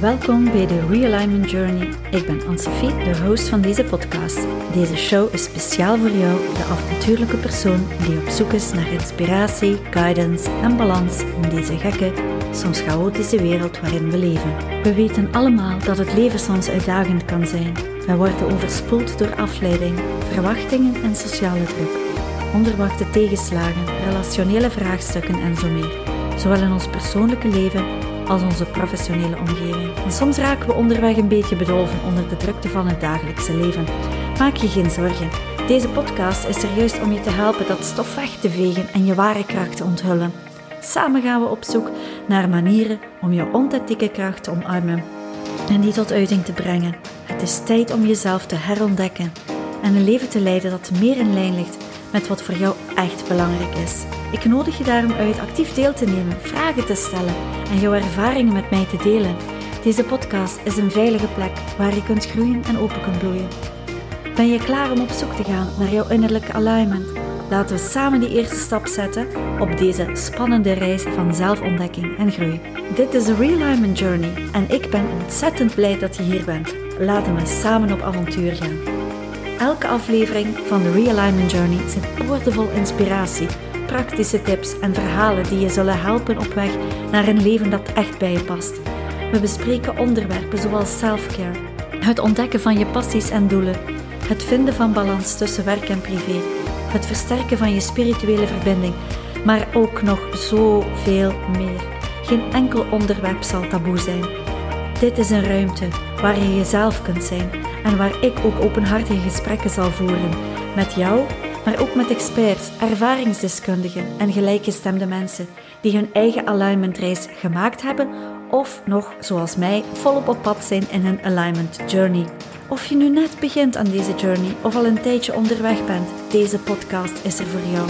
Welkom bij de Realignment Journey. Ik ben Anne-Sophie, de host van deze podcast. Deze show is speciaal voor jou, de avontuurlijke persoon die op zoek is naar inspiratie, guidance en balans in deze gekke, soms chaotische wereld waarin we leven. We weten allemaal dat het leven soms uitdagend kan zijn. We worden overspoeld door afleiding, verwachtingen en sociale druk. Onverwachte tegenslagen, relationele vraagstukken en zo meer. Zowel in ons persoonlijke leven als onze professionele omgeving. En soms raken we onderweg een beetje bedolven onder de drukte van het dagelijkse leven. Maak je geen zorgen. Deze podcast is er juist om je te helpen dat stof weg te vegen en je ware kracht te onthullen. Samen gaan we op zoek naar manieren om je onthetieke kracht te omarmen en die tot uiting te brengen. Het is tijd om jezelf te herontdekken en een leven te leiden dat meer in lijn ligt met wat voor jou echt belangrijk is. Ik nodig je daarom uit actief deel te nemen, vragen te stellen en jouw ervaringen met mij te delen. Deze podcast is een veilige plek waar je kunt groeien en open kunt bloeien. Ben je klaar om op zoek te gaan naar jouw innerlijke alignment? Laten we samen die eerste stap zetten op deze spannende reis van zelfontdekking en groei. Dit is de Realignment Journey en ik ben ontzettend blij dat je hier bent. Laten we samen op avontuur gaan. Elke aflevering van de Realignment Journey zit boordevol inspiratie praktische tips en verhalen die je zullen helpen op weg naar een leven dat echt bij je past. We bespreken onderwerpen zoals self-care, het ontdekken van je passies en doelen, het vinden van balans tussen werk en privé, het versterken van je spirituele verbinding, maar ook nog zoveel meer. Geen enkel onderwerp zal taboe zijn. Dit is een ruimte waar je jezelf kunt zijn en waar ik ook openhartige gesprekken zal voeren met jou maar ook met experts, ervaringsdeskundigen en gelijkgestemde mensen die hun eigen alignmentreis gemaakt hebben of nog, zoals mij, volop op pad zijn in hun alignment journey. Of je nu net begint aan deze journey of al een tijdje onderweg bent, deze podcast is er voor jou.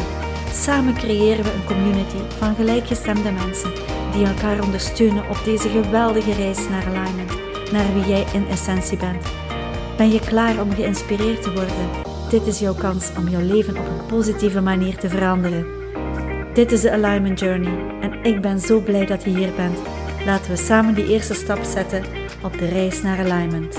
Samen creëren we een community van gelijkgestemde mensen die elkaar ondersteunen op deze geweldige reis naar alignment, naar wie jij in essentie bent. Ben je klaar om geïnspireerd te worden? Dit is jouw kans om jouw leven op een positieve manier te veranderen. Dit is de Alignment Journey en ik ben zo blij dat je hier bent. Laten we samen die eerste stap zetten op de reis naar alignment.